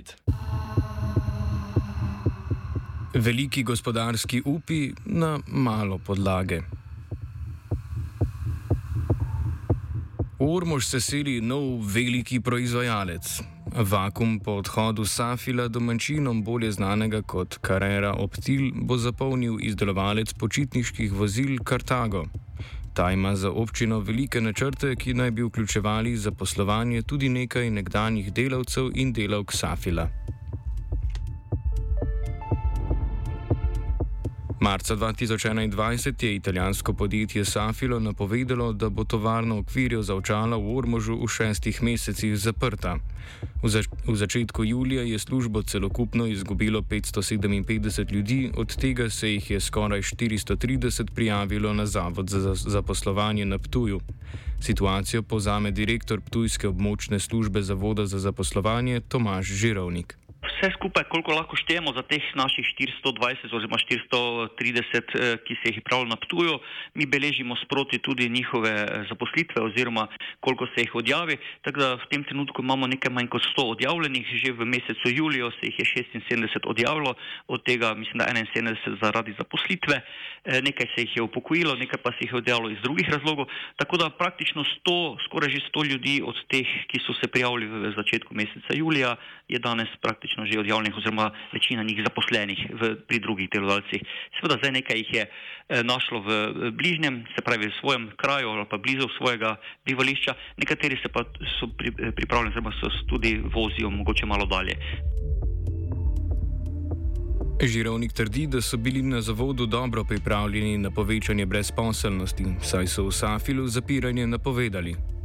Update. Veliki gospodarski upi na malo podlage. Ormož se seli nov veliki proizvajalec. Vakum po odhodu Safila domačinom bolje znanega kot Carrera Optil bo zapolnil izdelovalec počitniških vozil Cartago. Ta ima za občino velike načrte, ki naj bi vključevali zaposlovanje tudi nekaj nekdanjih delavcev in delavk Safila. Marca 2021 je italijansko podjetje Safilo napovedalo, da bo tovarna okvirjev za očala v Ormožu v šestih mesecih zaprta. V, zač v začetku julija je službo celokupno izgubilo 557 ljudi, od tega se jih je skoraj 430 prijavilo na Zavod za zaposlovanje na Ptuju. Situacijo povzame direktor Ptujske območne službe Zavoda za zaposlovanje Tomaš Žirovnik vse skupaj, koliko lahko štejemo za teh naših 420 oziroma 430, eh, ki se jih pravijo na Ptuju, mi beležimo sproti tudi njihove eh, zaposlitve oziroma koliko se jih odjavi. Tako da v tem trenutku imamo nekaj manj kot 100 odjavljenih, že v mesecu juliju se jih je 76 odjavilo, od tega mislim, da 71 zaradi zaposlitve, eh, nekaj se jih je upokojilo, nekaj pa se jih je odjavilo iz drugih razlogov. Tako da praktično 100, skoraj že 100 ljudi od teh, ki so se prijavili v začetku meseca julija, je danes praktično že odjavljenih oziroma večina njih zaposlenih v, pri drugih delodajalcih. Seveda zdaj nekaj jih je eh, našlo v bližnjem, se pravi v svojem kraju ali pa blizu svojega bivališča, nekateri se pa so pri, eh, pripravljeni, oziroma so tudi vozijo mogoče malo dalje. Žirovnik trdi, da so bili na zavodu dobro pripravljeni na povečanje brezposelnosti, saj so v Safilu zapiranje napovedali.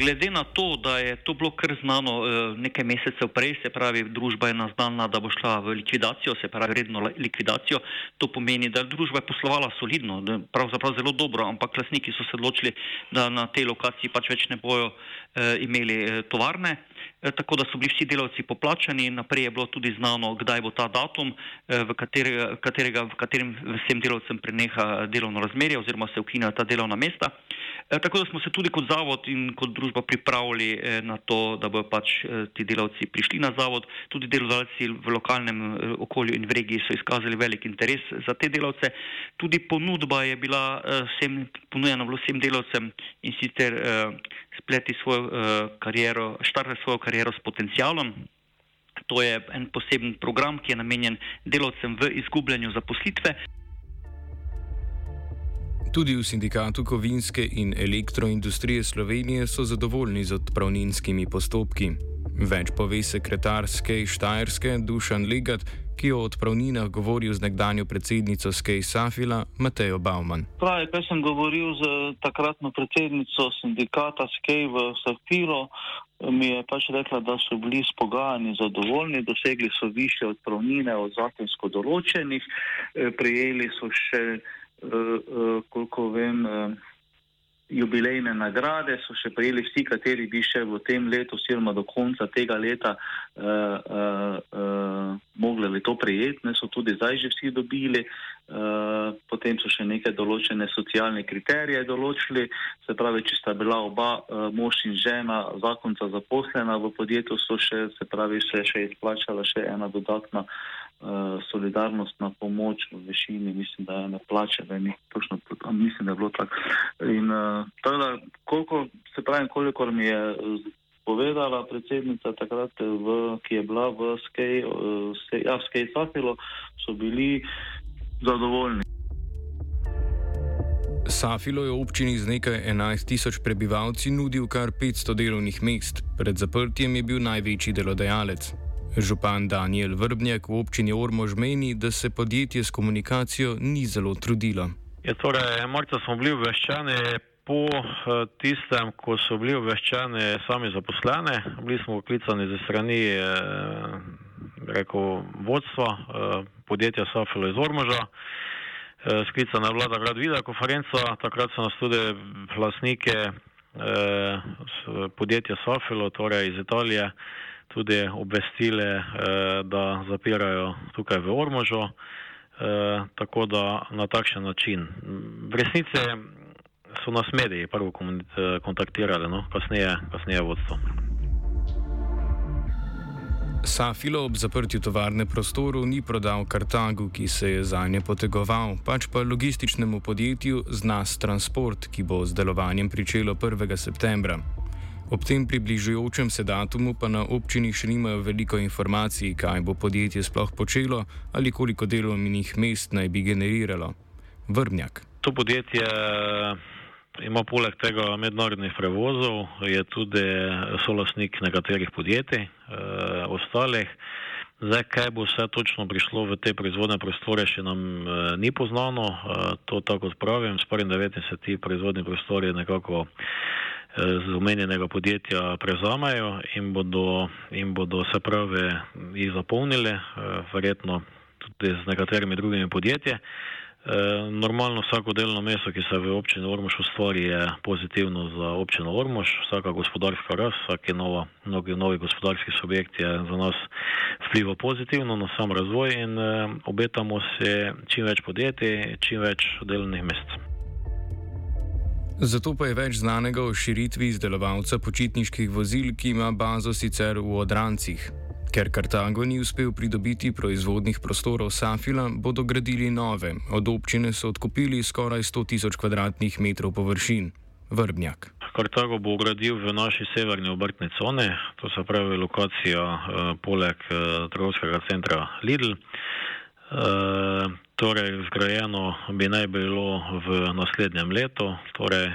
Glede na to, da je to bilo kar znano eh, nekaj mesecev prej, se pravi, družba je naznala, da bo šla v likvidacijo, se pravi, redno likvidacijo, to pomeni, da je družba poslovala solidno, pravzaprav zelo dobro, ampak lasniki so se odločili, da na tej lokaciji pač več ne bojo eh, imeli eh, tovarne. Tako da so bili vsi delavci poplačani, naprej je bilo tudi znano, kdaj bo ta datum, v, katerega, katerega, v katerem vsem delavcem preneha delovno razmerje oziroma se ukinajo ta delovna mesta. E, tako da smo se tudi kot zavod in kot družba pripravili e, na to, da bodo pač e, ti delavci prišli na zavod. Tudi delodajalci v lokalnem okolju in v regiji so izkazali velik interes za te delavce. Tudi ponudba je bila vsem, ponujena vsem delavcem in sicer spleti svojo kariero, štarte svojo kariero s potencialom. To je en poseben program, ki je namenjen delavcem v izgubljanju zaposlitve. Tudi v sindikatu kovinske in elektroindustrije Slovenije so zadovoljni z odpravninskimi postopki. Več pove sekretar Skej Štajerske Dušan Legat, ki o odpravninah govoril z nekdanjo predsednico Skej Safila Matejo Bauman. Pravi, kaj sem govoril z takratno predsednico sindikata Skej v Safilo, mi je pač rekla, da so bili spogajani zadovoljni, dosegli so više odpravnine od zakonsko določenih, eh, prijeli so še koliko vem, uh, jubilejne nagrade so še prejeli vsi, kateri bi še v tem letu, oziroma do konca tega leta, uh, uh, uh, mogli to prejeti, ne so tudi zdaj že vsi dobili. Uh, potem so še neke določene socialne kriterije določili, se pravi, če sta bila oba uh, mož in žena zakonca zaposlena v podjetju, so še, se pravi, se še izplačala še ena dodatna uh, solidarnostna pomoč v višini, mislim, da je ne plače, da je nekaj točno, mislim, da je bilo tako. In uh, tako koliko, se pravi, kolikor mi je povedala predsednica takrat, v, ki je bila v Skej, uh, ja, v Skej Safilo, so bili zadovoljni. Safilo je občini z nekaj 11 tisoč prebivalci nudil kar 500 delovnih mest, pred zaprtjem je bil največji delodajalec. Župan Daniel Vrbnjak v občini Ormož meni, da se podjetje s komunikacijo ni zelo trudilo. Je, torej, Marca smo bili obveščeni po eh, tistem, ko so bili obveščeni sami zaposlene. Bili smo poklicani ze strani eh, rekel, vodstva eh, podjetja Safilo iz Ormoža. Sklicana je vlada grad video konferenca, takrat so nas tudi vlasnike podjetja Safilo, torej iz Italije, tudi obvestile, eh, da zapirajo tukaj v Ormožu, eh, tako da na takšen način. V resnici so nas mediji prvo kontaktirali, no? kasneje, kasneje vodstvo. Safilo ob zaprtju tovarne prostorov ni prodal Kartagu, ki se je za nje potegoval, pač pa logističnemu podjetju Znas Transport, ki bo z delovanjem pričelo 1. septembra. Ob tem približujočem se datumu pa na občini še nimajo veliko informacij, kaj bo podjetje sploh počelo ali koliko delovnih mest naj bi generiralo. Vrbnjak. To podjetje ima poleg tega mednarodnih prevozov, je tudi solasnik nekaterih podjetij, e, ostalih. Zdaj, kaj bo vse točno prišlo v te proizvodne prostore, še nam e, ni poznano. E, to tako pravim, s 1.9. se ti proizvodni prostori nekako z omenjenega podjetja prevzamejo in bodo, in bodo se pravi jih zapolnili, e, verjetno tudi z nekaterimi drugimi podjetji. Eh, normalno vsako delovno mesto, ki se v občini Ormož ustvari, je pozitivno za občino Ormož. Vsaka gospodarska rast, vsak nova, mnogi novi gospodarski subjekt je za nas vpliva pozitivno na sam razvoj in eh, obetamo se čim več podjetij, čim več delovnih mest. Zato pa je več znanega o širitvi izdelovalca počitniških vozil, ki ima bazo sicer v Odrancih. Ker Kartago ni uspel pridobiti proizvodnih prostorov Safila, bodo gradili nove. Od občine so odkupili skoraj 100 tisoč kvadratnih metrov površin. Vrbnjak. Kartago bo gradil v naši severni obrtni coni, to se pravi lokacija eh, poleg eh, trgovskega centra Lidl. Eh, torej, zgrajeno bi naj bilo v naslednjem letu, torej eh,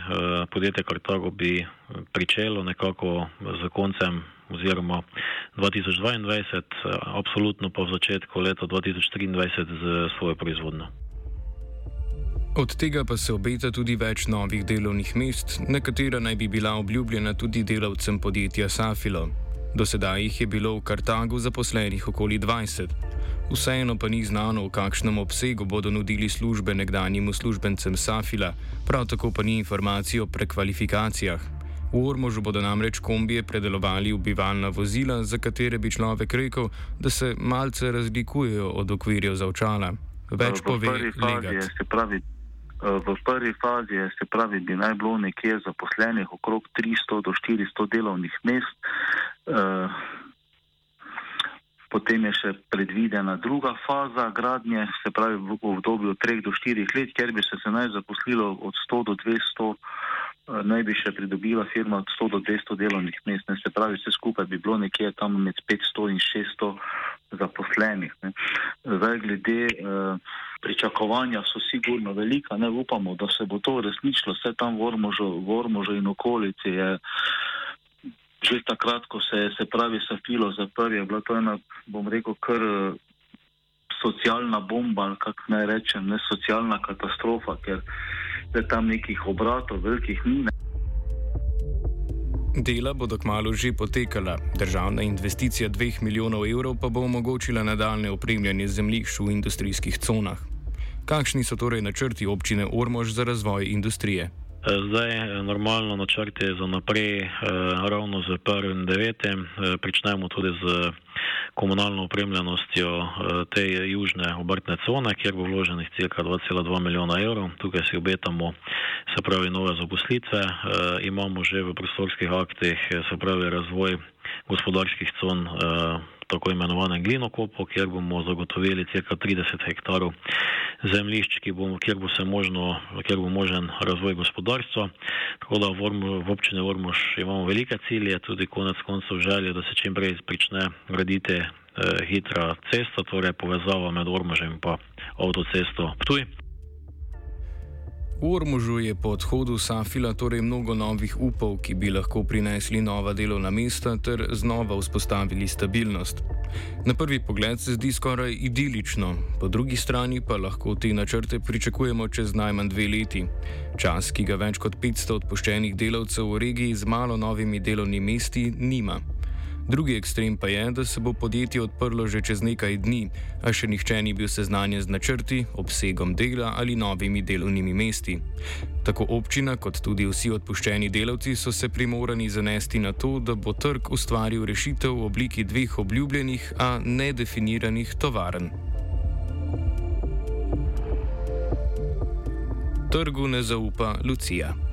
podjetje Kartago bi pričelo nekako z koncem oziroma 2022, eh, absolutno pa v začetku leta 2023 z svojo proizvodnjo. Od tega pa se obeta tudi več novih delovnih mest, nekatera naj bi bila obljubljena tudi delavcem podjetja Safilo. Do sedaj jih je bilo v Kartagu zaposlenih okoli 20. Vseeno pa ni znano, v kakšnem obsegu bodo nudili službe nekdanjim uslužbencem Safila, prav tako pa ni informacij o prekvalifikacijah. V Ormožu bodo namreč kombije predelovali v bivalna vozila, za katere bi človek rekel, da se malce razlikujejo od okvirjev za očala. Več pove Legat. V prvi fazi se pravi, bi naj bilo nekje zaposlenih okrog 300 do 400 delovnih mest. Eh, potem je še predvidena druga faza gradnje, se pravi v obdobju 3 do 4 let, kjer bi se, naj zaposlilo od 100 do 200 Eh, naj bi še pridobila firma od 100 do 200 delovnih mest. Ne, se pravi, vse skupaj bi bilo nekje tam med 500 in 600 zaposlenih. Ne. Zdaj, glede eh, pričakovanja so sigurno velika, ne upamo, da se bo to uresničilo. Vse tam v Ormožu, v Ormožu in okolici je že takrat, ko se je, se pravi, safilo zaprl, je bila to ena, bom rekel, kar eh, socialna bomba, kako naj rečem, ne socialna katastrofa, ker da tam nekih obratov, velikih ni. Dela bodo kmalo že potekala. Državna investicija 2 milijonov evrov pa bo omogočila nadaljne opremljanje zemljišč v industrijskih conah. Kakšni so torej načrti občine Ormož za razvoj industrije? Zdaj, normalno načrte za naprej, eh, ravno z 1.9. Eh, pričnemo tudi z komunalno opremljenostjo eh, te južne obrtne cone, kjer bo vloženih cirka 2,2 milijona evrov. Tukaj si obetamo, se pravi, nove zaposlitve. Imamo že v prostorskih aktih, se pravi, razvoj gospodarskih con tako imenovanem glinokopu, kjer bomo zagotovili cirka 30 hektarov zemljišč, bo, kjer, bo možno, kjer bo možen razvoj gospodarstva. Tako da v, Ormu, v občini Ormož imamo velike cilje, tudi konec koncev želje, da se čim prej prične graditi eh, hitra cesta, torej povezava med Ormožem in pa avtocesto Ptuj. V Ormužu je po odhodu Safila torej mnogo novih upov, ki bi lahko prinesli nova delovna mesta ter znova vzpostavili stabilnost. Na prvi pogled se zdi skoraj idilično, po drugi strani pa lahko te načrte pričakujemo čez najmanj dve leti. Čas, ki ga več kot 500 odpuščenih delavcev v regiji z malo novimi delovnimi mesti nima. Drugi ekstrem pa je, da se bo podjetje odprlo že čez nekaj dni, a še nihče ni bil seznanjen z načrti, obsegom dela ali novimi delovnimi mesti. Tako občina kot tudi vsi odpuščeni delavci so se primorani zanesti na to, da bo trg ustvaril rešitev v obliki dveh obljubljenih, a nedefiniranih tovarn. Trgu ne zaupa Lucija.